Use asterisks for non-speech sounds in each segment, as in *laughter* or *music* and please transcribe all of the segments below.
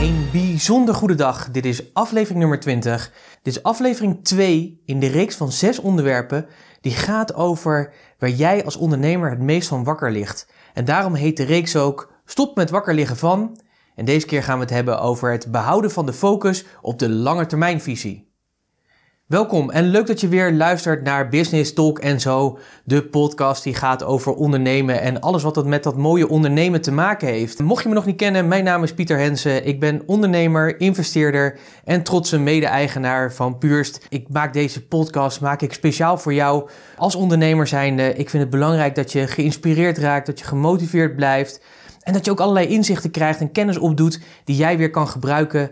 Een bijzonder goede dag. Dit is aflevering nummer 20. Dit is aflevering 2 in de reeks van 6 onderwerpen die gaat over waar jij als ondernemer het meest van wakker ligt. En daarom heet de reeks ook Stop met wakker liggen van. En deze keer gaan we het hebben over het behouden van de focus op de lange termijnvisie. Welkom en leuk dat je weer luistert naar Business Talk en zo, de podcast die gaat over ondernemen en alles wat het met dat mooie ondernemen te maken heeft. Mocht je me nog niet kennen, mijn naam is Pieter Hensen. Ik ben ondernemer, investeerder en trotse mede-eigenaar van Puurst. Ik maak deze podcast maak ik speciaal voor jou als ondernemer zijnde. Ik vind het belangrijk dat je geïnspireerd raakt, dat je gemotiveerd blijft en dat je ook allerlei inzichten krijgt en kennis opdoet die jij weer kan gebruiken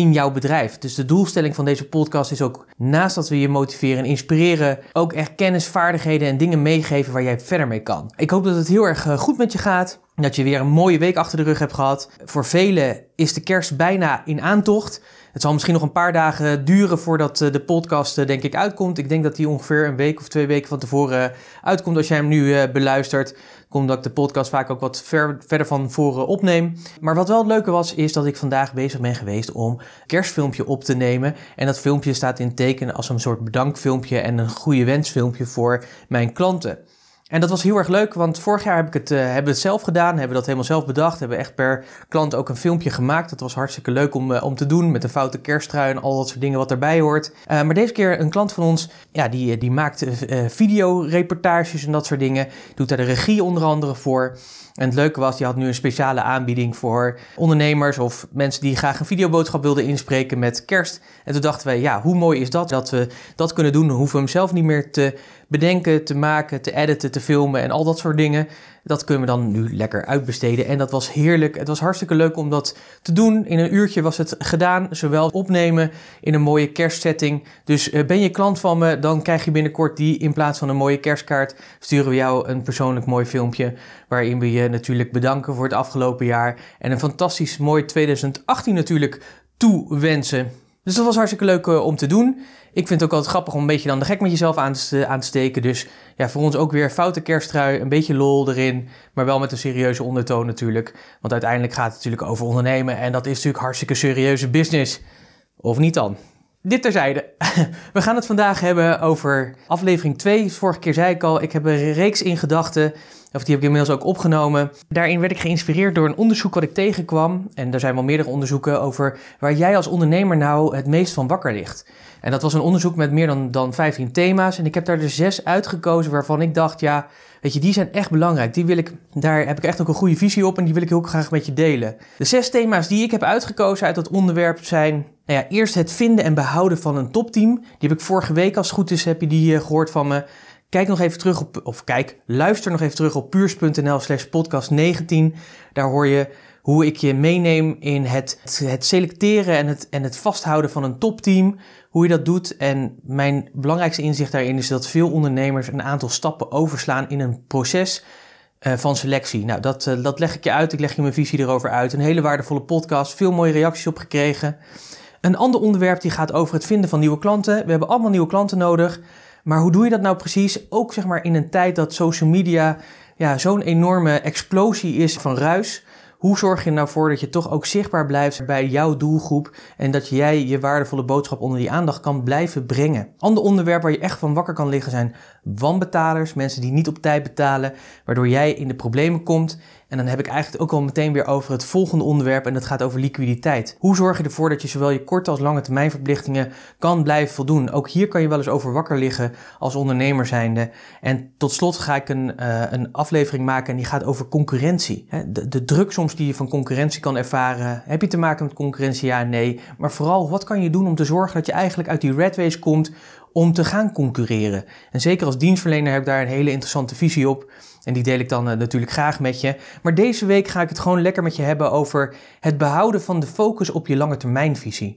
in jouw bedrijf. Dus de doelstelling van deze podcast is ook, naast dat we je motiveren en inspireren, ook echt kennis, vaardigheden en dingen meegeven waar jij verder mee kan. Ik hoop dat het heel erg eh, goed met je gaat. Dat je weer een mooie week achter de rug hebt gehad. Voor velen is de kerst bijna in aantocht. Het zal misschien nog een paar dagen duren voordat eh, de podcast eh, denk ik uitkomt. Ik denk dat die ongeveer een week of twee weken van tevoren uitkomt als jij hem nu beluistert omdat ik de podcast vaak ook wat ver, verder van voren opneem. Maar wat wel het leuke was, is dat ik vandaag bezig ben geweest om een kerstfilmpje op te nemen. En dat filmpje staat in teken als een soort bedankfilmpje en een goede wensfilmpje voor mijn klanten. En dat was heel erg leuk, want vorig jaar heb ik het, uh, hebben we het zelf gedaan, hebben we dat helemaal zelf bedacht, hebben echt per klant ook een filmpje gemaakt. Dat was hartstikke leuk om, uh, om te doen, met een foute kersttrui en al dat soort dingen wat erbij hoort. Uh, maar deze keer een klant van ons, ja, die, die maakt videoreportages en dat soort dingen, doet daar de regie onder andere voor. En het leuke was, die had nu een speciale aanbieding voor ondernemers of mensen die graag een videoboodschap wilden inspreken met kerst. En toen dachten we, ja, hoe mooi is dat dat we dat kunnen doen? Dan hoeven we hem zelf niet meer te bedenken, te maken, te editen, te filmen en al dat soort dingen. Dat kunnen we dan nu lekker uitbesteden. En dat was heerlijk. Het was hartstikke leuk om dat te doen. In een uurtje was het gedaan. Zowel opnemen in een mooie kerstsetting. Dus uh, ben je klant van me, dan krijg je binnenkort die in plaats van een mooie kerstkaart. Sturen we jou een persoonlijk mooi filmpje. Waarin we je natuurlijk bedanken voor het afgelopen jaar. En een fantastisch mooi 2018 natuurlijk toewensen. Dus dat was hartstikke leuk uh, om te doen. Ik vind het ook altijd grappig om een beetje dan de gek met jezelf aan te, aan te steken. Dus ja, voor ons ook weer foute kersttrui, een beetje lol erin. Maar wel met een serieuze ondertoon natuurlijk. Want uiteindelijk gaat het natuurlijk over ondernemen. En dat is natuurlijk hartstikke serieuze business. Of niet dan? Dit terzijde. *laughs* We gaan het vandaag hebben over aflevering 2. Vorige keer zei ik al, ik heb een reeks in gedachten of die heb ik inmiddels ook opgenomen. Daarin werd ik geïnspireerd door een onderzoek wat ik tegenkwam. En er zijn wel meerdere onderzoeken over waar jij als ondernemer nou het meest van wakker ligt. En dat was een onderzoek met meer dan, dan 15 thema's. En ik heb daar er zes uitgekozen waarvan ik dacht, ja, weet je, die zijn echt belangrijk. Die wil ik, daar heb ik echt ook een goede visie op en die wil ik heel graag met je delen. De zes thema's die ik heb uitgekozen uit dat onderwerp zijn, nou ja, eerst het vinden en behouden van een topteam. Die heb ik vorige week, als het goed is, heb je die uh, gehoord van me. Kijk nog even terug op, of kijk, luister nog even terug op puurs.nl slash podcast 19. Daar hoor je hoe ik je meeneem in het, het selecteren en het, en het vasthouden van een topteam. Hoe je dat doet. En mijn belangrijkste inzicht daarin is dat veel ondernemers een aantal stappen overslaan in een proces uh, van selectie. Nou, dat, uh, dat leg ik je uit. Ik leg je mijn visie erover uit. Een hele waardevolle podcast. Veel mooie reacties op gekregen. Een ander onderwerp die gaat over het vinden van nieuwe klanten. We hebben allemaal nieuwe klanten nodig. Maar hoe doe je dat nou precies? Ook zeg maar in een tijd dat social media ja, zo'n enorme explosie is van ruis. Hoe zorg je er nou voor dat je toch ook zichtbaar blijft bij jouw doelgroep en dat jij je waardevolle boodschap onder die aandacht kan blijven brengen? Ander onderwerp waar je echt van wakker kan liggen zijn wanbetalers, mensen die niet op tijd betalen, waardoor jij in de problemen komt en dan heb ik eigenlijk ook al meteen weer over het volgende onderwerp en dat gaat over liquiditeit. Hoe zorg je ervoor dat je zowel je korte als lange termijn verplichtingen kan blijven voldoen? Ook hier kan je wel eens over wakker liggen als ondernemer zijnde. En tot slot ga ik een, uh, een aflevering maken en die gaat over concurrentie. De, de druk soms die je van concurrentie kan ervaren. Heb je te maken met concurrentie? Ja, nee. Maar vooral, wat kan je doen om te zorgen dat je eigenlijk uit die red komt om te gaan concurreren. En zeker als dienstverlener heb ik daar een hele interessante visie op. En die deel ik dan uh, natuurlijk graag met je. Maar deze week ga ik het gewoon lekker met je hebben over het behouden van de focus op je lange termijnvisie.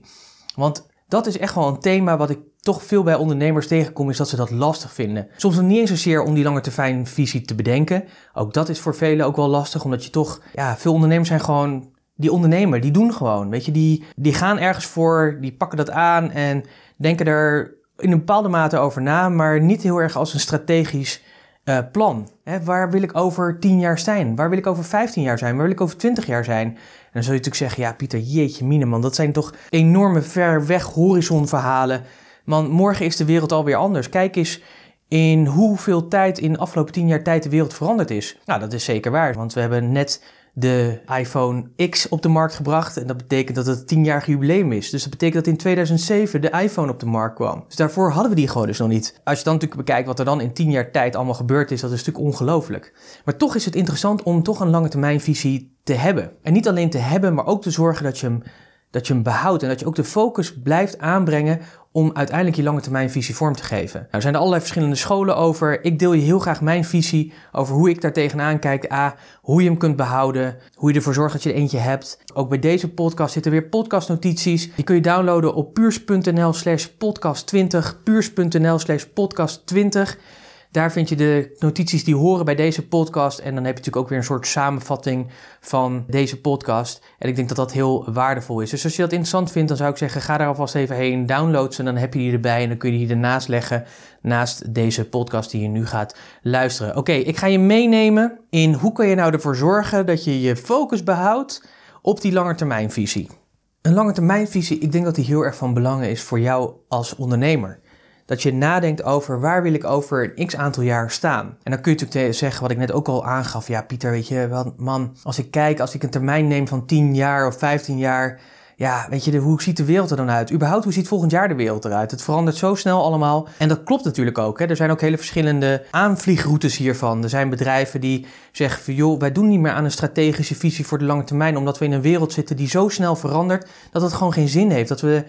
Want dat is echt wel een thema wat ik toch veel bij ondernemers tegenkom, is dat ze dat lastig vinden. Soms nog niet eens zozeer om die lange termijn visie te bedenken. Ook dat is voor velen ook wel lastig, omdat je toch, ja, veel ondernemers zijn gewoon, die ondernemer, die doen gewoon, weet je, die, die gaan ergens voor, die pakken dat aan en denken er in een bepaalde mate over na, maar niet heel erg als een strategisch uh, plan. Hè, waar wil ik over 10 jaar zijn? Waar wil ik over 15 jaar zijn? Waar wil ik over 20 jaar zijn? En dan zul je natuurlijk zeggen, ja Pieter, jeetje mine man, dat zijn toch enorme ver weg horizonverhalen. Man, morgen is de wereld alweer anders. Kijk eens in hoeveel tijd in de afgelopen 10 jaar tijd de wereld veranderd is. Nou, dat is zeker waar, want we hebben net de iPhone X op de markt gebracht. En dat betekent dat het 10-jarig jubileum is. Dus dat betekent dat in 2007 de iPhone op de markt kwam. Dus daarvoor hadden we die gewoon dus nog niet. Als je dan natuurlijk bekijkt wat er dan in 10 jaar tijd allemaal gebeurd is, dat is natuurlijk ongelooflijk. Maar toch is het interessant om toch een lange termijn visie te hebben. En niet alleen te hebben, maar ook te zorgen dat je hem dat je hem behoudt en dat je ook de focus blijft aanbrengen om uiteindelijk je lange termijn visie vorm te geven. Nou, er zijn er allerlei verschillende scholen over. Ik deel je heel graag mijn visie over hoe ik daar tegenaan kijk. A, hoe je hem kunt behouden, hoe je ervoor zorgt dat je er eentje hebt. Ook bij deze podcast zitten weer podcastnotities. Die kun je downloaden op puurs.nl slash podcast 20, puurs.nl slash podcast 20. Daar vind je de notities die horen bij deze podcast. En dan heb je natuurlijk ook weer een soort samenvatting van deze podcast. En ik denk dat dat heel waardevol is. Dus als je dat interessant vindt, dan zou ik zeggen: ga daar alvast even heen, download ze. En dan heb je die erbij. En dan kun je die ernaast leggen. Naast deze podcast die je nu gaat luisteren. Oké, ik ga je meenemen in hoe kan je nou ervoor zorgen dat je je focus behoudt op die langetermijnvisie. Een langetermijnvisie, ik denk dat die heel erg van belang is voor jou als ondernemer dat je nadenkt over waar wil ik over een x aantal jaar staan. En dan kun je natuurlijk zeggen wat ik net ook al aangaf. Ja, Pieter, weet je, man, als ik kijk, als ik een termijn neem van 10 jaar of 15 jaar. Ja, weet je, hoe ziet de wereld er dan uit? Überhaupt, hoe ziet volgend jaar de wereld eruit? Het verandert zo snel allemaal. En dat klopt natuurlijk ook. Hè. Er zijn ook hele verschillende aanvliegroutes hiervan. Er zijn bedrijven die zeggen van, joh, wij doen niet meer aan een strategische visie voor de lange termijn, omdat we in een wereld zitten die zo snel verandert, dat het gewoon geen zin heeft. Dat we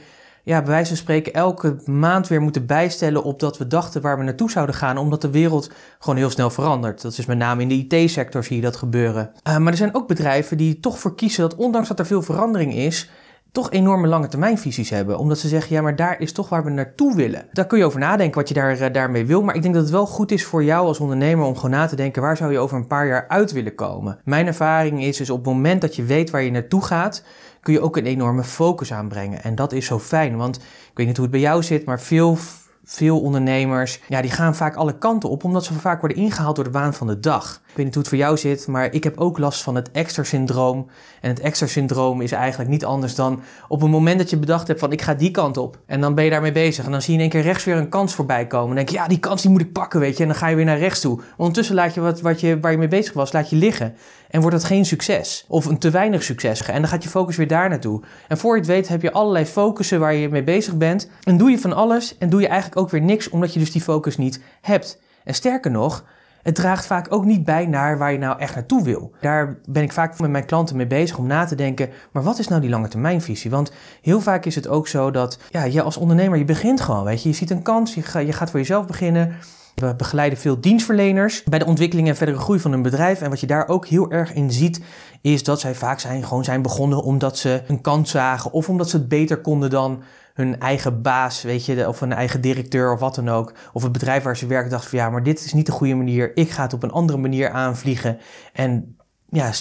ja, bij wijze van spreken elke maand weer moeten bijstellen op dat we dachten waar we naartoe zouden gaan, omdat de wereld gewoon heel snel verandert. Dat is met name in de IT-sector zie je dat gebeuren. Uh, maar er zijn ook bedrijven die toch voor kiezen dat ondanks dat er veel verandering is, toch enorme lange termijnvisies hebben. Omdat ze zeggen, ja, maar daar is toch waar we naartoe willen. Daar kun je over nadenken wat je daar, uh, daarmee wil. Maar ik denk dat het wel goed is voor jou als ondernemer om gewoon na te denken, waar zou je over een paar jaar uit willen komen? Mijn ervaring is dus op het moment dat je weet waar je naartoe gaat, kun je ook een enorme focus aanbrengen. En dat is zo fijn, want ik weet niet hoe het bij jou zit, maar veel veel ondernemers, ja, die gaan vaak alle kanten op, omdat ze vaak worden ingehaald door de waan van de dag. Ik weet niet hoe het voor jou zit, maar ik heb ook last van het extra-syndroom. En het extra-syndroom is eigenlijk niet anders dan op een moment dat je bedacht hebt van ik ga die kant op. En dan ben je daarmee bezig. En dan zie je in één keer rechts weer een kans voorbij komen. En denk je, ja, die kans die moet ik pakken, weet je. En dan ga je weer naar rechts toe. Ondertussen laat je wat, wat je, waar je mee bezig was, laat je liggen. En wordt dat geen succes. Of een te weinig succes. En dan gaat je focus weer daar naartoe. En voor je het weet heb je allerlei focussen waar je mee bezig bent. En doe je van alles en doe je eigenlijk ook weer niks omdat je dus die focus niet hebt. En sterker nog, het draagt vaak ook niet bij naar waar je nou echt naartoe wil. Daar ben ik vaak met mijn klanten mee bezig om na te denken, maar wat is nou die lange termijnvisie? Want heel vaak is het ook zo dat ja, je als ondernemer, je begint gewoon, weet je. Je ziet een kans, je, je gaat voor jezelf beginnen. We begeleiden veel dienstverleners bij de ontwikkeling en verdere groei van een bedrijf. En wat je daar ook heel erg in ziet, is dat zij vaak zijn, gewoon zijn begonnen omdat ze een kans zagen of omdat ze het beter konden dan hun eigen baas, weet je, of een eigen directeur of wat dan ook. Of het bedrijf waar ze werken dacht van ja, maar dit is niet de goede manier. Ik ga het op een andere manier aanvliegen. En ja,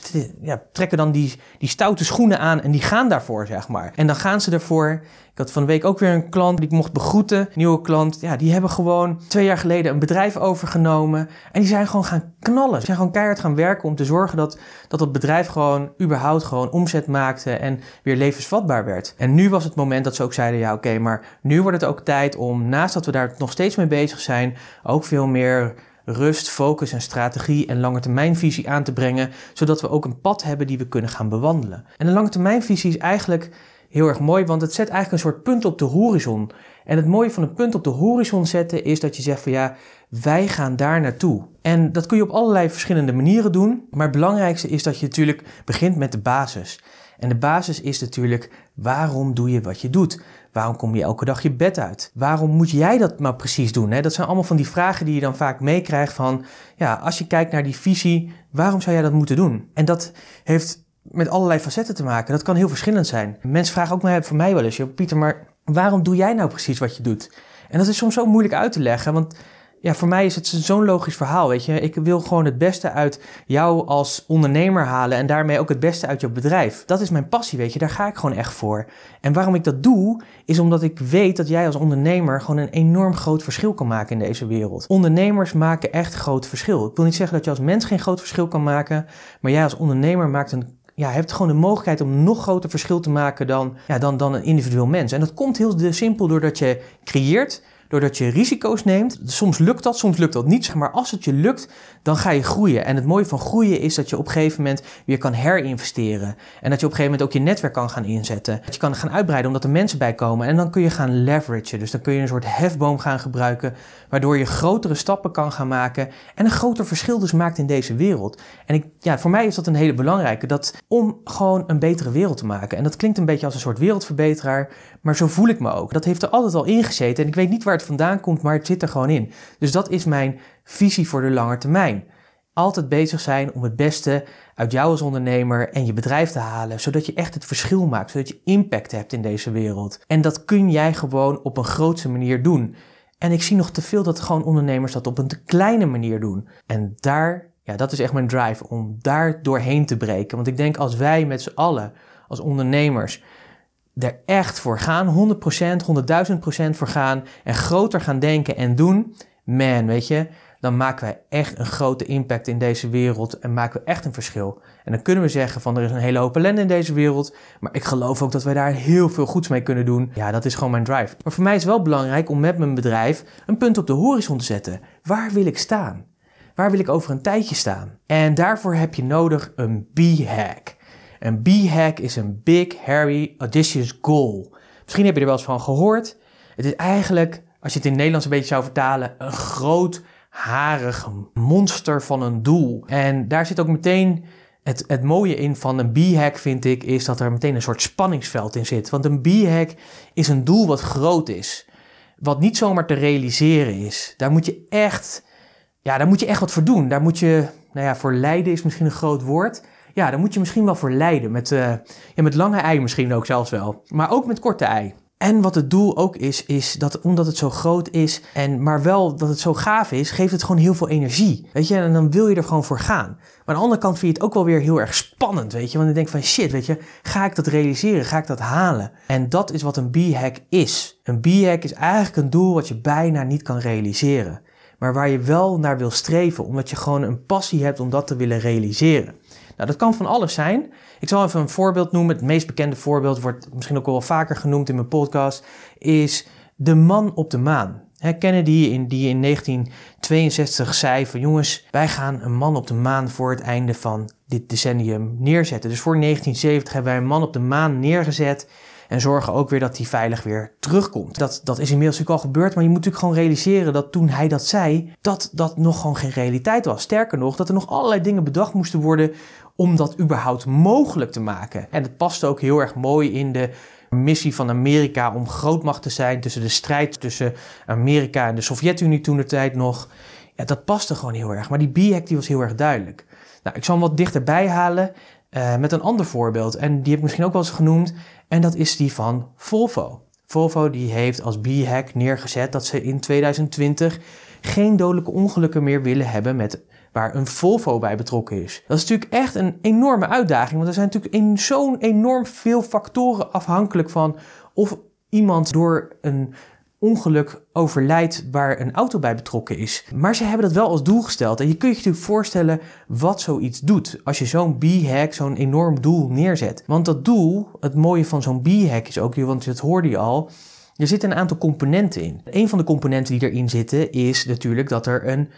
ja, trekken dan die, die stoute schoenen aan en die gaan daarvoor, zeg maar. En dan gaan ze ervoor. Ik had van de week ook weer een klant die ik mocht begroeten. nieuwe klant. Ja, die hebben gewoon twee jaar geleden een bedrijf overgenomen. En die zijn gewoon gaan knallen. Ze zijn gewoon keihard gaan werken om te zorgen dat dat, dat bedrijf gewoon überhaupt gewoon omzet maakte en weer levensvatbaar werd. En nu was het moment dat ze ook zeiden, ja oké, maar nu wordt het ook tijd om, naast dat we daar nog steeds mee bezig zijn, ook veel meer rust, focus en strategie en langetermijnvisie aan te brengen, zodat we ook een pad hebben die we kunnen gaan bewandelen. En een langetermijnvisie is eigenlijk heel erg mooi, want het zet eigenlijk een soort punt op de horizon. En het mooie van een punt op de horizon zetten is dat je zegt van ja, wij gaan daar naartoe. En dat kun je op allerlei verschillende manieren doen, maar het belangrijkste is dat je natuurlijk begint met de basis. En de basis is natuurlijk waarom doe je wat je doet? Waarom kom je elke dag je bed uit? Waarom moet jij dat maar precies doen? Hè? Dat zijn allemaal van die vragen die je dan vaak meekrijgt van, ja, als je kijkt naar die visie, waarom zou jij dat moeten doen? En dat heeft met allerlei facetten te maken. Dat kan heel verschillend zijn. Mensen vragen ook maar van mij wel eens, Pieter, maar waarom doe jij nou precies wat je doet? En dat is soms zo moeilijk uit te leggen, want ja, voor mij is het zo'n logisch verhaal, weet je. Ik wil gewoon het beste uit jou als ondernemer halen en daarmee ook het beste uit jouw bedrijf. Dat is mijn passie, weet je. Daar ga ik gewoon echt voor. En waarom ik dat doe, is omdat ik weet dat jij als ondernemer gewoon een enorm groot verschil kan maken in deze wereld. Ondernemers maken echt groot verschil. Ik wil niet zeggen dat je als mens geen groot verschil kan maken, maar jij als ondernemer maakt een ja, hebt gewoon de mogelijkheid om nog groter verschil te maken dan, ja, dan, dan een individueel mens. En dat komt heel simpel doordat je creëert, doordat je risico's neemt. Soms lukt dat, soms lukt dat niet. Maar als het je lukt, dan ga je groeien. En het mooie van groeien is dat je op een gegeven moment weer kan herinvesteren. En dat je op een gegeven moment ook je netwerk kan gaan inzetten. Dat je kan gaan uitbreiden omdat er mensen bij komen. En dan kun je gaan leveragen. Dus dan kun je een soort hefboom gaan gebruiken. Waardoor je grotere stappen kan gaan maken. En een groter verschil dus maakt in deze wereld. En ik, ja, voor mij is dat een hele belangrijke. Dat om gewoon een betere wereld te maken. En dat klinkt een beetje als een soort wereldverbeteraar. Maar zo voel ik me ook. Dat heeft er altijd al ingezeten. En ik weet niet waar het vandaan komt, maar het zit er gewoon in. Dus dat is mijn visie voor de lange termijn. Altijd bezig zijn om het beste uit jou als ondernemer en je bedrijf te halen, zodat je echt het verschil maakt, zodat je impact hebt in deze wereld. En dat kun jij gewoon op een grootse manier doen. En ik zie nog te veel dat gewoon ondernemers dat op een te kleine manier doen. En daar, ja, dat is echt mijn drive om daar doorheen te breken. Want ik denk als wij met z'n allen, als ondernemers, er echt voor gaan, 100%, 100.000% voor gaan en groter gaan denken en doen, man, weet je, dan maken wij echt een grote impact in deze wereld en maken we echt een verschil. En dan kunnen we zeggen van er is een hele hoop ellende in deze wereld, maar ik geloof ook dat wij daar heel veel goeds mee kunnen doen. Ja, dat is gewoon mijn drive. Maar voor mij is het wel belangrijk om met mijn bedrijf een punt op de horizon te zetten. Waar wil ik staan? Waar wil ik over een tijdje staan? En daarvoor heb je nodig een B-hack. Een B-hack is een big, hairy, audacious goal. Misschien heb je er wel eens van gehoord. Het is eigenlijk, als je het in het Nederlands een beetje zou vertalen, een groot, harig monster van een doel. En daar zit ook meteen het, het mooie in van een B-hack, vind ik, is dat er meteen een soort spanningsveld in zit. Want een B-hack is een doel wat groot is. Wat niet zomaar te realiseren is. Daar moet je echt, ja, daar moet je echt wat voor doen. Daar moet je, nou ja, voor lijden is misschien een groot woord. Ja, daar moet je misschien wel voor lijden. Met, uh, ja, met lange ei misschien ook zelfs wel. Maar ook met korte ei. En wat het doel ook is, is dat omdat het zo groot is, en maar wel dat het zo gaaf is, geeft het gewoon heel veel energie. Weet je, en dan wil je er gewoon voor gaan. Maar aan de andere kant vind je het ook wel weer heel erg spannend, weet je. Want je denkt van shit, weet je, ga ik dat realiseren? Ga ik dat halen? En dat is wat een B-hack is. Een B-hack is eigenlijk een doel wat je bijna niet kan realiseren. Maar waar je wel naar wil streven, omdat je gewoon een passie hebt om dat te willen realiseren. Nou, dat kan van alles zijn. Ik zal even een voorbeeld noemen. Het meest bekende voorbeeld wordt misschien ook wel vaker genoemd in mijn podcast, is de man op de maan. Kennedy in, die in 1962 zei van jongens, wij gaan een man op de maan voor het einde van dit decennium neerzetten. Dus voor 1970 hebben wij een man op de maan neergezet en zorgen ook weer dat hij veilig weer terugkomt. Dat, dat is inmiddels natuurlijk al gebeurd, maar je moet natuurlijk gewoon realiseren dat toen hij dat zei, dat dat nog gewoon geen realiteit was. Sterker nog, dat er nog allerlei dingen bedacht moesten worden om dat überhaupt mogelijk te maken. En het past ook heel erg mooi in de missie van Amerika om grootmacht te zijn tussen de strijd tussen Amerika en de Sovjet-Unie toen de tijd nog. Ja, dat paste gewoon heel erg. Maar die B-hack die was heel erg duidelijk. Nou, ik zal hem wat dichterbij halen uh, met een ander voorbeeld. En die heb ik misschien ook wel eens genoemd. En dat is die van Volvo. Volvo die heeft als B-hack neergezet dat ze in 2020 geen dodelijke ongelukken meer willen hebben met waar een Volvo bij betrokken is. Dat is natuurlijk echt een enorme uitdaging, want er zijn natuurlijk zo'n enorm veel factoren afhankelijk van of iemand door een ongeluk overlijdt waar een auto bij betrokken is. Maar ze hebben dat wel als doel gesteld. En je kunt je natuurlijk voorstellen wat zoiets doet als je zo'n B-hack, zo'n enorm doel neerzet. Want dat doel, het mooie van zo'n B-hack is ook, want dat hoorde je al, er zitten een aantal componenten in. Een van de componenten die erin zitten is natuurlijk dat er een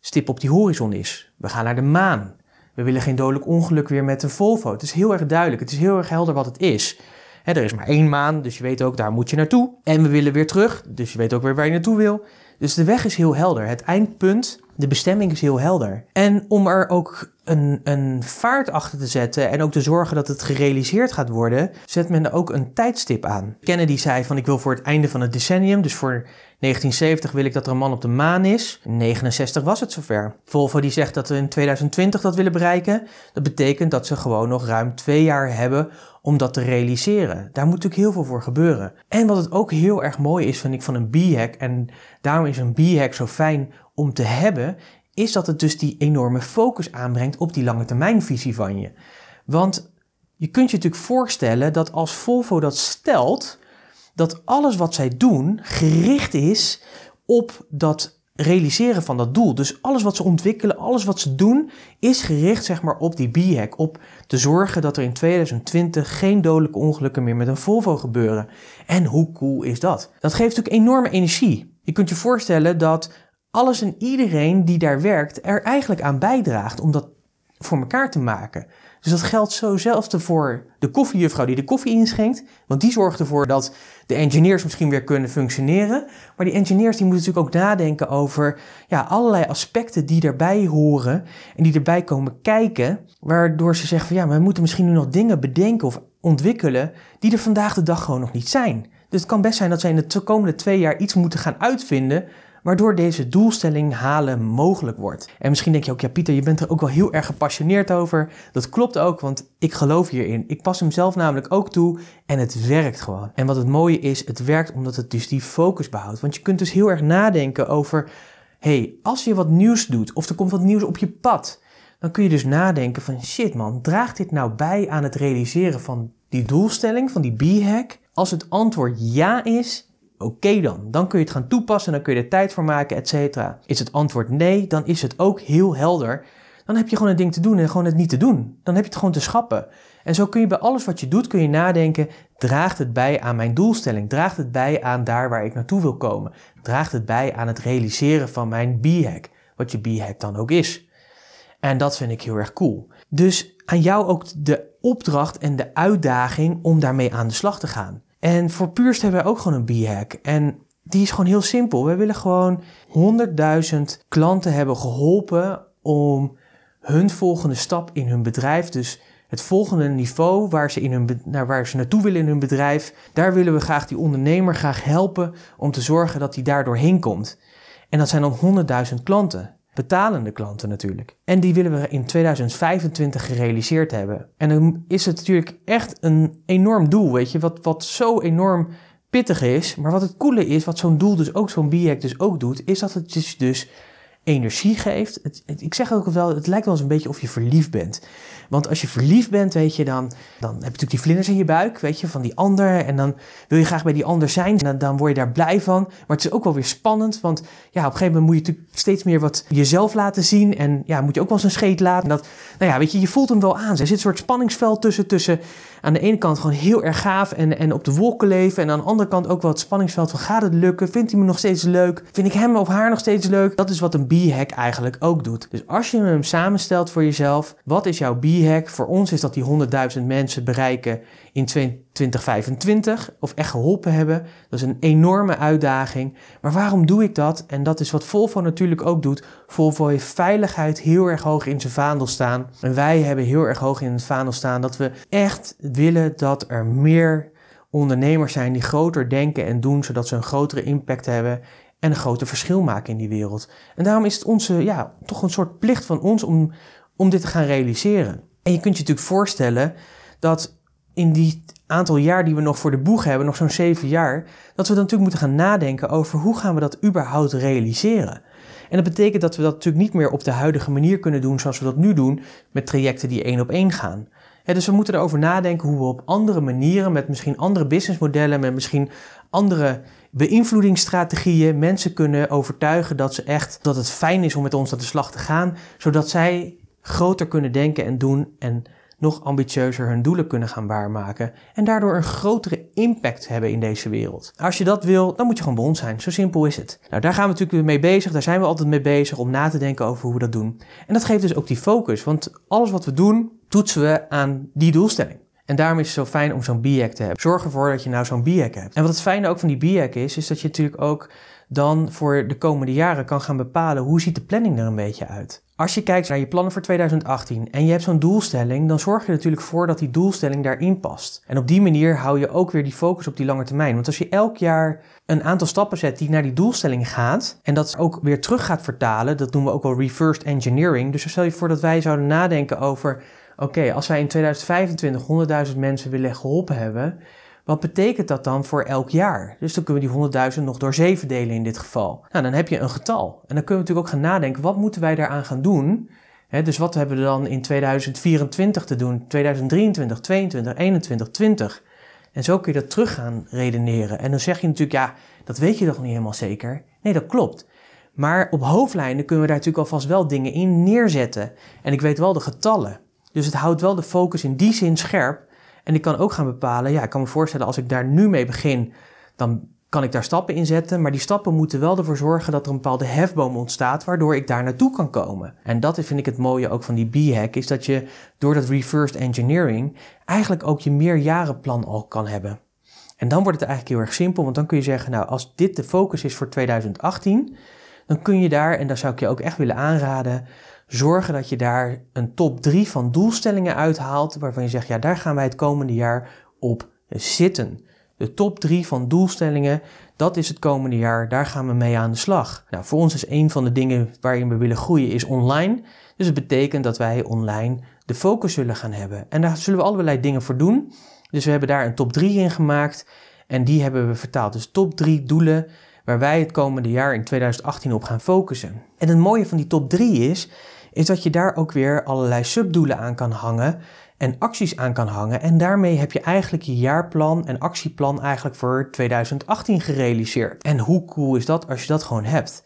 stip op die horizon is. We gaan naar de maan. We willen geen dodelijk ongeluk weer met een Volvo. Het is heel erg duidelijk. Het is heel erg helder wat het is. er is maar één maan, dus je weet ook, daar moet je naartoe. En we willen weer terug, dus je weet ook weer waar je naartoe wil. Dus de weg is heel helder. Het eindpunt De bestemming is heel helder. En om er ook een, een vaart achter te zetten en ook te zorgen dat het gerealiseerd gaat worden, zet men ook een tijdstip aan. Kennedy zei van ik wil voor het einde van het decennium, dus voor 1970 wil ik dat er een man op de maan is. In 69 was het zover. Volvo die zegt dat we in 2020 dat willen bereiken. Dat betekent dat ze gewoon nog ruim twee jaar hebben om dat te realiseren. Daar moet natuurlijk heel veel voor gebeuren. En wat het ook heel erg mooi is, vind ik, van een B-hack, en daarom is een B-hack zo fijn om te hebben, is dat het dus die enorme focus aanbrengt op die lange termijnvisie van je. Want je kunt je natuurlijk voorstellen dat als Volvo dat stelt, dat alles wat zij doen gericht is op dat realiseren van dat doel. Dus alles wat ze ontwikkelen, alles wat ze doen, is gericht zeg maar op die B-hack. Op te zorgen dat er in 2020 geen dodelijke ongelukken meer met een Volvo gebeuren. En hoe cool is dat? Dat geeft natuurlijk enorme energie. Je kunt je voorstellen dat alles en iedereen die daar werkt er eigenlijk aan bijdraagt om dat voor elkaar te maken. Dus dat geldt zo zelfs voor de koffiejuffrouw die de koffie inschenkt. Want die zorgt ervoor dat de engineers misschien weer kunnen functioneren. Maar die engineers die moeten natuurlijk ook nadenken over ja, allerlei aspecten die daarbij horen. En die erbij komen kijken. Waardoor ze zeggen van ja, we moeten misschien nu nog dingen bedenken of ontwikkelen die er vandaag de dag gewoon nog niet zijn. Dus het kan best zijn dat zij in de komende twee jaar iets moeten gaan uitvinden waardoor deze doelstelling halen mogelijk wordt. En misschien denk je ook, ja Pieter, je bent er ook wel heel erg gepassioneerd over. Dat klopt ook, want ik geloof hierin. Ik pas hem zelf namelijk ook toe en het werkt gewoon. En wat het mooie is, het werkt omdat het dus die focus behoudt. Want je kunt dus heel erg nadenken over, hey, als je wat nieuws doet of er komt wat nieuws op je pad, dan kun je dus nadenken van, shit man, draagt dit nou bij aan het realiseren van die doelstelling, van die B-hack? Als het antwoord ja is, Oké dan, dan kun je het gaan toepassen, dan kun je er tijd voor maken, et cetera. Is het antwoord nee, dan is het ook heel helder. Dan heb je gewoon een ding te doen en gewoon het niet te doen. Dan heb je het gewoon te schappen. En zo kun je bij alles wat je doet, kun je nadenken, draagt het bij aan mijn doelstelling? Draagt het bij aan daar waar ik naartoe wil komen? Draagt het bij aan het realiseren van mijn B-hack? Wat je B-hack dan ook is. En dat vind ik heel erg cool. Dus aan jou ook de opdracht en de uitdaging om daarmee aan de slag te gaan. En voor Puurst hebben wij ook gewoon een B-hack. En die is gewoon heel simpel. We willen gewoon 100.000 klanten hebben geholpen om hun volgende stap in hun bedrijf, dus het volgende niveau waar ze, in hun, naar waar ze naartoe willen in hun bedrijf, daar willen we graag die ondernemer graag helpen om te zorgen dat hij daardoor heen komt. En dat zijn dan 100.000 klanten betalende klanten natuurlijk. En die willen we in 2025 gerealiseerd hebben. En dan is het natuurlijk echt een enorm doel, weet je, wat, wat zo enorm pittig is. Maar wat het coole is, wat zo'n doel dus ook, zo'n BIAC dus ook doet, is dat het dus, dus energie geeft. Ik zeg ook wel, het lijkt wel eens een beetje of je verliefd bent. Want als je verliefd bent, weet je, dan, dan heb je natuurlijk die vlinders in je buik, weet je, van die ander. En dan wil je graag bij die ander zijn. Dan, dan word je daar blij van. Maar het is ook wel weer spannend, want ja, op een gegeven moment moet je natuurlijk steeds meer wat jezelf laten zien. En ja, moet je ook wel eens een scheet laten. En dat, nou ja, weet je, je voelt hem wel aan. Er zit een soort spanningsveld tussen, tussen aan de ene kant gewoon heel erg gaaf en, en op de wolken leven. En aan de andere kant ook wel het spanningsveld van gaat het lukken? Vindt hij me nog steeds leuk? Vind ik hem of haar nog steeds leuk? Dat is wat een B-hack eigenlijk ook doet. Dus als je hem samenstelt voor jezelf, wat is jouw B-hack? Voor ons is dat die 100.000 mensen bereiken in 2025 of echt geholpen hebben. Dat is een enorme uitdaging. Maar waarom doe ik dat? En dat is wat Volvo natuurlijk ook doet. Volvo heeft veiligheid heel erg hoog in zijn vaandel staan. En wij hebben heel erg hoog in het vaandel staan dat we echt willen dat er meer ondernemers zijn die groter denken en doen, zodat ze een grotere impact hebben en een groter verschil maken in die wereld. En daarom is het onze, ja, toch een soort plicht van ons om, om dit te gaan realiseren. En je kunt je natuurlijk voorstellen dat in die aantal jaar die we nog voor de boeg hebben, nog zo'n zeven jaar, dat we dan natuurlijk moeten gaan nadenken over hoe gaan we dat überhaupt realiseren. En dat betekent dat we dat natuurlijk niet meer op de huidige manier kunnen doen zoals we dat nu doen, met trajecten die één op één gaan. dus we moeten erover nadenken hoe we op andere manieren, met misschien andere businessmodellen, met misschien andere beïnvloedingsstrategieën, mensen kunnen overtuigen dat ze echt, dat het fijn is om met ons aan de slag te gaan, zodat zij groter kunnen denken en doen en nog ambitieuzer hun doelen kunnen gaan waarmaken en daardoor een grotere impact hebben in deze wereld. Als je dat wil, dan moet je gewoon bij ons zijn. Zo simpel is het. Nou, daar gaan we natuurlijk mee bezig. Daar zijn we altijd mee bezig om na te denken over hoe we dat doen. En dat geeft dus ook die focus, want alles wat we doen, toetsen we aan die doelstelling. En daarom is het zo fijn om zo'n B-hack te hebben. Zorg ervoor dat je nou zo'n B-hack hebt. En wat het fijne ook van die B-hack is, is dat je natuurlijk ook dan voor de komende jaren kan gaan bepalen hoe ziet de planning er een beetje uit. Als je kijkt naar je plannen voor 2018 en je hebt zo'n doelstelling, dan zorg je natuurlijk voor dat die doelstelling daarin past. En op die manier hou je ook weer die focus op die lange termijn. Want als je elk jaar een aantal stappen zet die naar die doelstelling gaat en dat ook weer terug gaat vertalen, dat noemen we ook wel reversed engineering. Dus stel je voor dat wij zouden nadenken over, oké, als wij in 2025 100.000 mensen willen geholpen hebben, wat betekent dat dan voor elk jaar? Dus dan kunnen we die 100.000 nog door 7 delen in dit geval. Nou, dan heb je een getal. En dan kunnen we natuurlijk ook gaan nadenken, wat moeten wij daaraan gaan doen? dus wat hebben we dan in 2024 te doen? 2023, 22, 21, 20. En zo kun je dat terug gaan redeneren. En dan zeg je natuurlijk, ja, dat weet je toch niet helemaal zeker? Nee, dat klopt. Maar op hoofdlijnen kunnen we daar natuurlijk alvast wel dingen in neerzetten. En ik weet wel de getallen. Dus het houdt wel de focus in die zin scherp en ik kan ook gaan bepalen, ja, ik kan me voorstellen als ik daar nu mee begin, dan kan ik daar stappen in zetten. Maar die stappen moeten wel ervoor zorgen dat er een bepaalde hefboom ontstaat, waardoor ik daar naartoe kan komen. En dat vind ik het mooie ook van die B-hack, is dat je door dat reversed engineering eigenlijk ook je meerjarenplan al kan hebben. En dan wordt het eigenlijk heel erg simpel, want dan kun je zeggen, nou, als dit de focus is voor 2018, dan kun je daar, en daar zou ik je ook echt willen aanraden, zorgen dat je daar een top 3 van doelstellingen uithaalt waarvan je zegt, ja, daar gaan wij het komende jaar op zitten. De top 3 van doelstellingen, dat is het komende jaar, daar gaan we mee aan de slag. Nou, voor ons is een van de dingen waarin we willen groeien is online. Dus het betekent dat wij online de focus zullen gaan hebben. En daar zullen we allerlei dingen voor doen. Dus we hebben daar een top 3 in gemaakt en die hebben we vertaald. Dus top 3 doelen waar wij het komende jaar in 2018 op gaan focussen. En het mooie van die top 3 is, is dat je daar ook weer allerlei subdoelen aan kan hangen en acties aan kan hangen. En daarmee heb je eigenlijk je jaarplan en actieplan eigenlijk voor 2018 gerealiseerd. En hoe cool is dat als je dat gewoon hebt?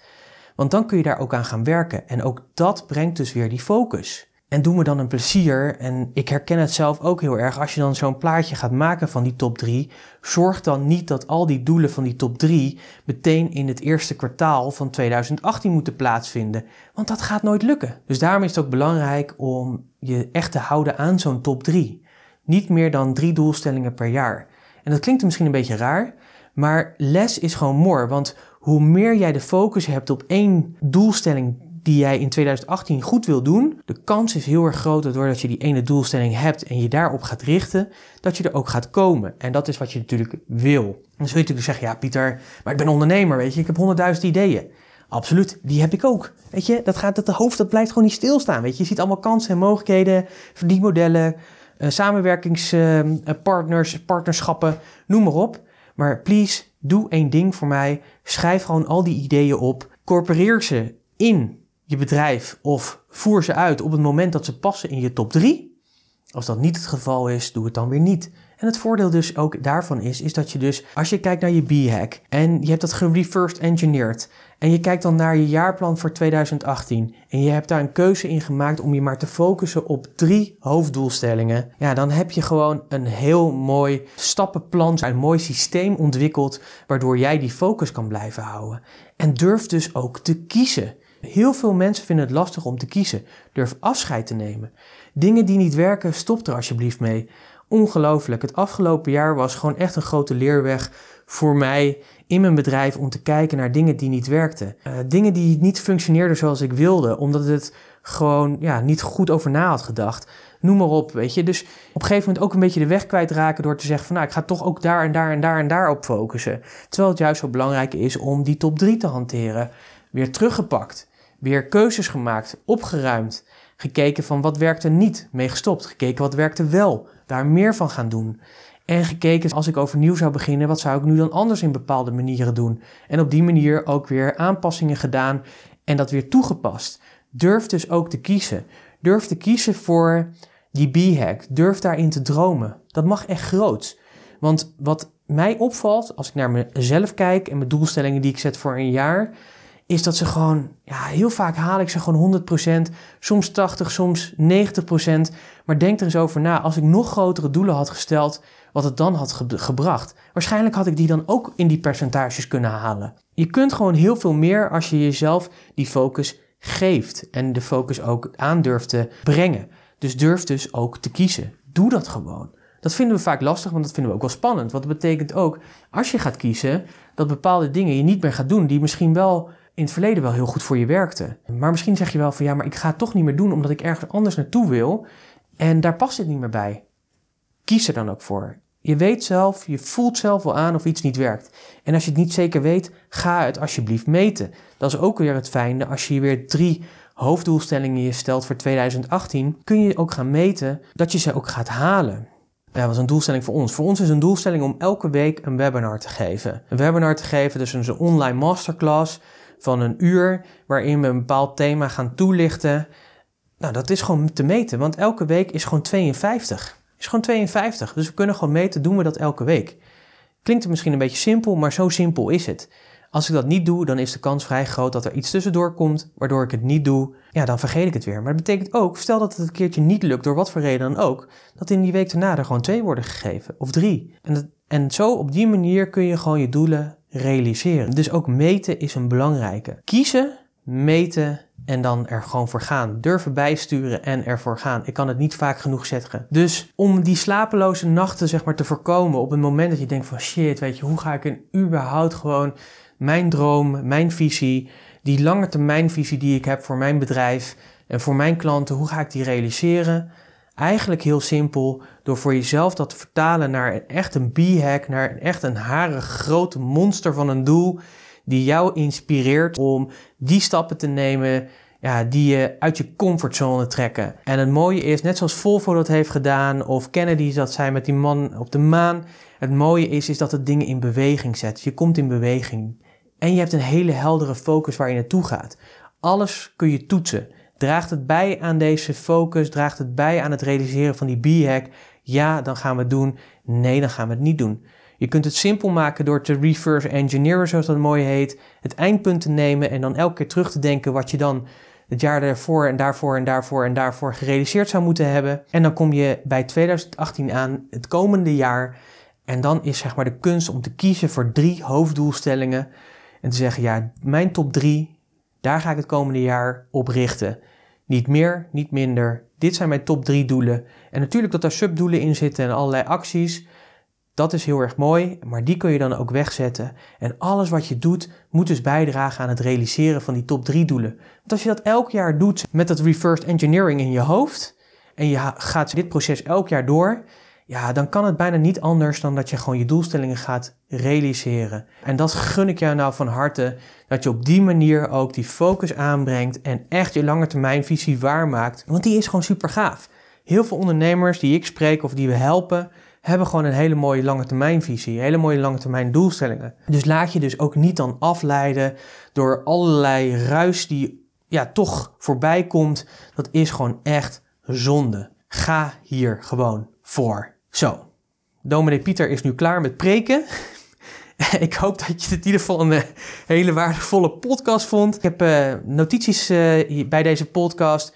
Want dan kun je daar ook aan gaan werken. En ook dat brengt dus weer die focus. En doe me dan een plezier. En ik herken het zelf ook heel erg. Als je dan zo'n plaatje gaat maken van die top 3, zorg dan niet dat al die doelen van die top 3 meteen in het eerste kwartaal van 2018 moeten plaatsvinden. Want dat gaat nooit lukken. Dus daarom is het ook belangrijk om je echt te houden aan zo'n top 3. Niet meer dan drie doelstellingen per jaar. En dat klinkt misschien een beetje raar, maar les is gewoon more. Want hoe meer jij de focus hebt op één doelstelling die jij in 2018 goed wil doen, de kans is heel erg groot dat doordat je die ene doelstelling hebt en je daarop gaat richten, dat je er ook gaat komen. En dat is wat je natuurlijk wil. dan zul je natuurlijk zeggen, ja Pieter, maar ik ben ondernemer, weet je, ik heb honderdduizend ideeën. Absoluut, die heb ik ook. Weet je, dat gaat, het hoofd dat blijft gewoon niet stilstaan. Weet je, je ziet allemaal kansen en mogelijkheden, verdienmodellen, uh, samenwerkingspartners, uh, partnerschappen, noem maar op. Maar please, doe één ding voor mij. Schrijf gewoon al die ideeën op. Corporeer ze in je bedrijf of voer ze uit op het moment dat ze passen in je top 3. Als dat niet het geval is, doe het dan weer niet. En het voordeel dus ook daarvan is, is dat je dus, als je kijkt naar je B-hack en je hebt dat gereversed engineerd en je kijkt dan naar je jaarplan voor 2018 en je hebt daar een keuze in gemaakt om je maar te focussen op drie hoofddoelstellingen, ja, dan heb je gewoon een heel mooi stappenplan, een mooi systeem ontwikkeld waardoor jij die focus kan blijven houden. En durf dus ook te kiezen. Heel veel mensen vinden het lastig om te kiezen. Durf afscheid te nemen. Dingen die niet werken, stop er alsjeblieft mee. Ongelooflijk. Het afgelopen jaar was gewoon echt een grote leerweg voor mij in mijn bedrijf om te kijken naar dingen die niet werkten. Uh, dingen die niet functioneerden zoals ik wilde, omdat het gewoon ja, niet goed over na had gedacht. Noem maar op, weet je. Dus op een gegeven moment ook een beetje de weg kwijtraken door te zeggen van nou, ik ga toch ook daar en daar en daar en daar op focussen. Terwijl het juist zo belangrijk is om die top 3 te hanteren. Weer teruggepakt weer keuzes gemaakt, opgeruimd, gekeken van wat werkte niet, mee gestopt, gekeken wat werkte wel, daar meer van gaan doen. En gekeken, als ik overnieuw zou beginnen, wat zou ik nu dan anders in bepaalde manieren doen? En op die manier ook weer aanpassingen gedaan en dat weer toegepast. Durf dus ook te kiezen. Durf te kiezen voor die B-hack. Durf daarin te dromen. Dat mag echt groot. Want wat mij opvalt, als ik naar mezelf kijk en mijn doelstellingen die ik zet voor een jaar, is dat ze gewoon, ja, heel vaak haal ik ze gewoon 100%, soms 80, soms 90%. Maar denk er eens over na, als ik nog grotere doelen had gesteld, wat het dan had gebracht. Waarschijnlijk had ik die dan ook in die percentages kunnen halen. Je kunt gewoon heel veel meer als je jezelf die focus geeft en de focus ook aandurft te brengen. Dus durf dus ook te kiezen. Doe dat gewoon. Dat vinden we vaak lastig, want dat vinden we ook wel spannend. Want dat betekent ook, als je gaat kiezen, dat bepaalde dingen je niet meer gaat doen die misschien wel in het verleden wel heel goed voor je werkten. Maar misschien zeg je wel van ja, maar ik ga het toch niet meer doen omdat ik ergens anders naartoe wil en daar past het niet meer bij. Kies er dan ook voor. Je weet zelf, je voelt zelf wel aan of iets niet werkt. En als je het niet zeker weet, ga het alsjeblieft meten. Dat is ook weer het fijne. Als je weer drie hoofddoelstellingen je stelt voor 2018, kun je ook gaan meten dat je ze ook gaat halen. Dat was een doelstelling voor ons. Voor ons is een doelstelling om elke week een webinar te geven. Een webinar te geven, dus een online masterclass van een uur, waarin we een bepaald thema gaan toelichten. Nou, dat is gewoon te meten, want elke week is gewoon 52 is gewoon 52. Dus we kunnen gewoon meten, doen we dat elke week. Klinkt het misschien een beetje simpel, maar zo simpel is het. Als ik dat niet doe, dan is de kans vrij groot dat er iets tussendoor komt, waardoor ik het niet doe. Ja, dan vergeet ik het weer. Maar dat betekent ook, stel dat het een keertje niet lukt, door wat voor reden dan ook, dat in die week daarna er gewoon twee worden gegeven, of drie. En, en zo op die manier kun je gewoon je doelen realiseren. Dus ook meten is een belangrijke. Kiezen, meten en dan er gewoon voor gaan. Durven bijsturen en ervoor gaan. Ik kan het niet vaak genoeg zeggen. Dus om die slapeloze nachten zeg maar te voorkomen op het moment dat je denkt van shit, weet je, hoe ga ik een überhaupt gewoon mijn droom, mijn visie, die lange termijnvisie die ik heb voor mijn bedrijf en voor mijn klanten, hoe ga ik die realiseren? Eigenlijk heel simpel, door voor jezelf dat te vertalen naar een echt een b-hack, naar een echt een harig grote monster van een doel die jou inspireert om die stappen te nemen ja, die je uit je comfortzone trekken. En het mooie is, net zoals Volvo dat heeft gedaan, of Kennedy dat zei met die man op de maan, het mooie is, is dat het dingen in beweging zet. Je komt in beweging. En je hebt een hele heldere focus waar je naartoe gaat. Alles kun je toetsen. Draagt het bij aan deze focus? Draagt het bij aan het realiseren van die B-hack? Ja, dan gaan we het doen. Nee, dan gaan we het niet doen. Je kunt het simpel maken door te reverse engineeren, zoals dat mooi heet. Het eindpunt te nemen en dan elke keer terug te denken wat je dan het jaar daarvoor en daarvoor en daarvoor en daarvoor gerealiseerd zou moeten hebben. En dan kom je bij 2018 aan, het komende jaar. En dan is zeg maar de kunst om te kiezen voor drie hoofddoelstellingen. En te zeggen, ja, mijn top drie, daar ga ik het komende jaar op richten. Niet meer, niet minder. Dit zijn mijn top drie doelen. En natuurlijk dat daar subdoelen in zitten en allerlei acties. Dat is heel erg mooi, maar die kun je dan ook wegzetten. En alles wat je doet, moet dus bijdragen aan het realiseren van die top 3 doelen. Want als je dat elk jaar doet met dat reverse engineering in je hoofd, en je gaat dit proces elk jaar door, ja, dan kan het bijna niet anders dan dat je gewoon je doelstellingen gaat realiseren. En dat gun ik jou nou van harte, dat je op die manier ook die focus aanbrengt en echt je langetermijnvisie waarmaakt. Want die is gewoon super gaaf. Heel veel ondernemers die ik spreek of die we helpen, hebben gewoon een hele mooie lange termijnvisie, hele mooie lange termijn doelstellingen. Dus laat je dus ook niet dan afleiden door allerlei ruis die ja, toch voorbij komt. Dat is gewoon echt zonde. Ga hier gewoon voor. Zo, dominee Pieter is nu klaar met preken. *laughs* ik hoop dat je het in ieder geval een eh, hele waardevolle podcast vond. Ik heb uh, notities uh, bij deze podcast.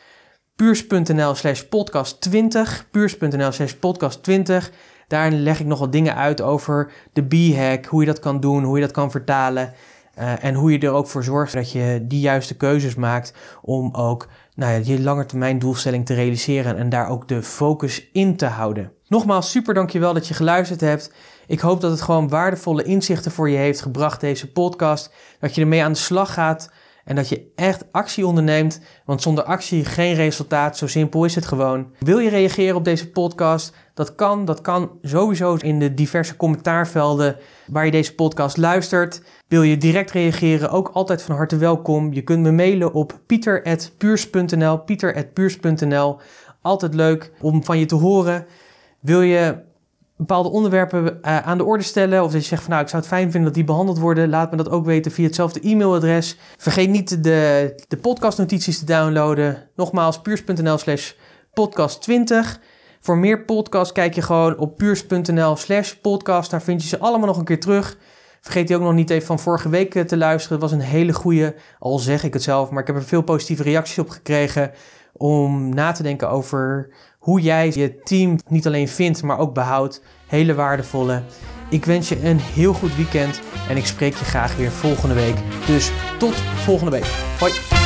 Puurs.nl slash podcast 20. Puurs.nl slash podcast 20. Daarin leg ik nog wat dingen uit over de B-hack, hoe je dat kan doen, hoe je dat kan vertalen. En hoe je er ook voor zorgt dat je die juiste keuzes maakt om ook nou ja, je langetermijn doelstelling te realiseren en daar ook de focus in te houden. Nogmaals, super dankjewel dat je geluisterd hebt. Ik hoop dat het gewoon waardevolle inzichten voor je heeft gebracht, deze podcast. Dat je ermee aan de slag gaat en dat je echt actie onderneemt, want zonder actie geen resultaat. Zo simpel is het gewoon. Wil je reageren op deze podcast? Dat kan, dat kan sowieso in de diverse commentaarvelden waar je deze podcast luistert. Wil je direct reageren? Ook altijd van harte welkom. Je kunt me mailen op pieter.puurs.nl, pieter.puurs.nl. Altijd leuk om van je te horen. Wil je bepaalde onderwerpen uh, aan de orde stellen. Of dat je zegt van nou, ik zou het fijn vinden dat die behandeld worden. Laat me dat ook weten via hetzelfde e-mailadres. Vergeet niet de, de podcastnotities te downloaden. Nogmaals, puurs.nl slash podcast 20. Voor meer podcasts kijk je gewoon op puurs.nl slash podcast. Daar vind je ze allemaal nog een keer terug. Vergeet die ook nog niet even van vorige week eh, te luisteren. Het was een hele goede, al zeg ik het zelf, maar ik heb er veel positieve reacties op gekregen. Om na te denken over hoe jij je team niet alleen vindt, maar ook behoudt. Hele waardevolle. Ik wens je een heel goed weekend en ik spreek je graag weer volgende week. Dus tot volgende week. Hoi!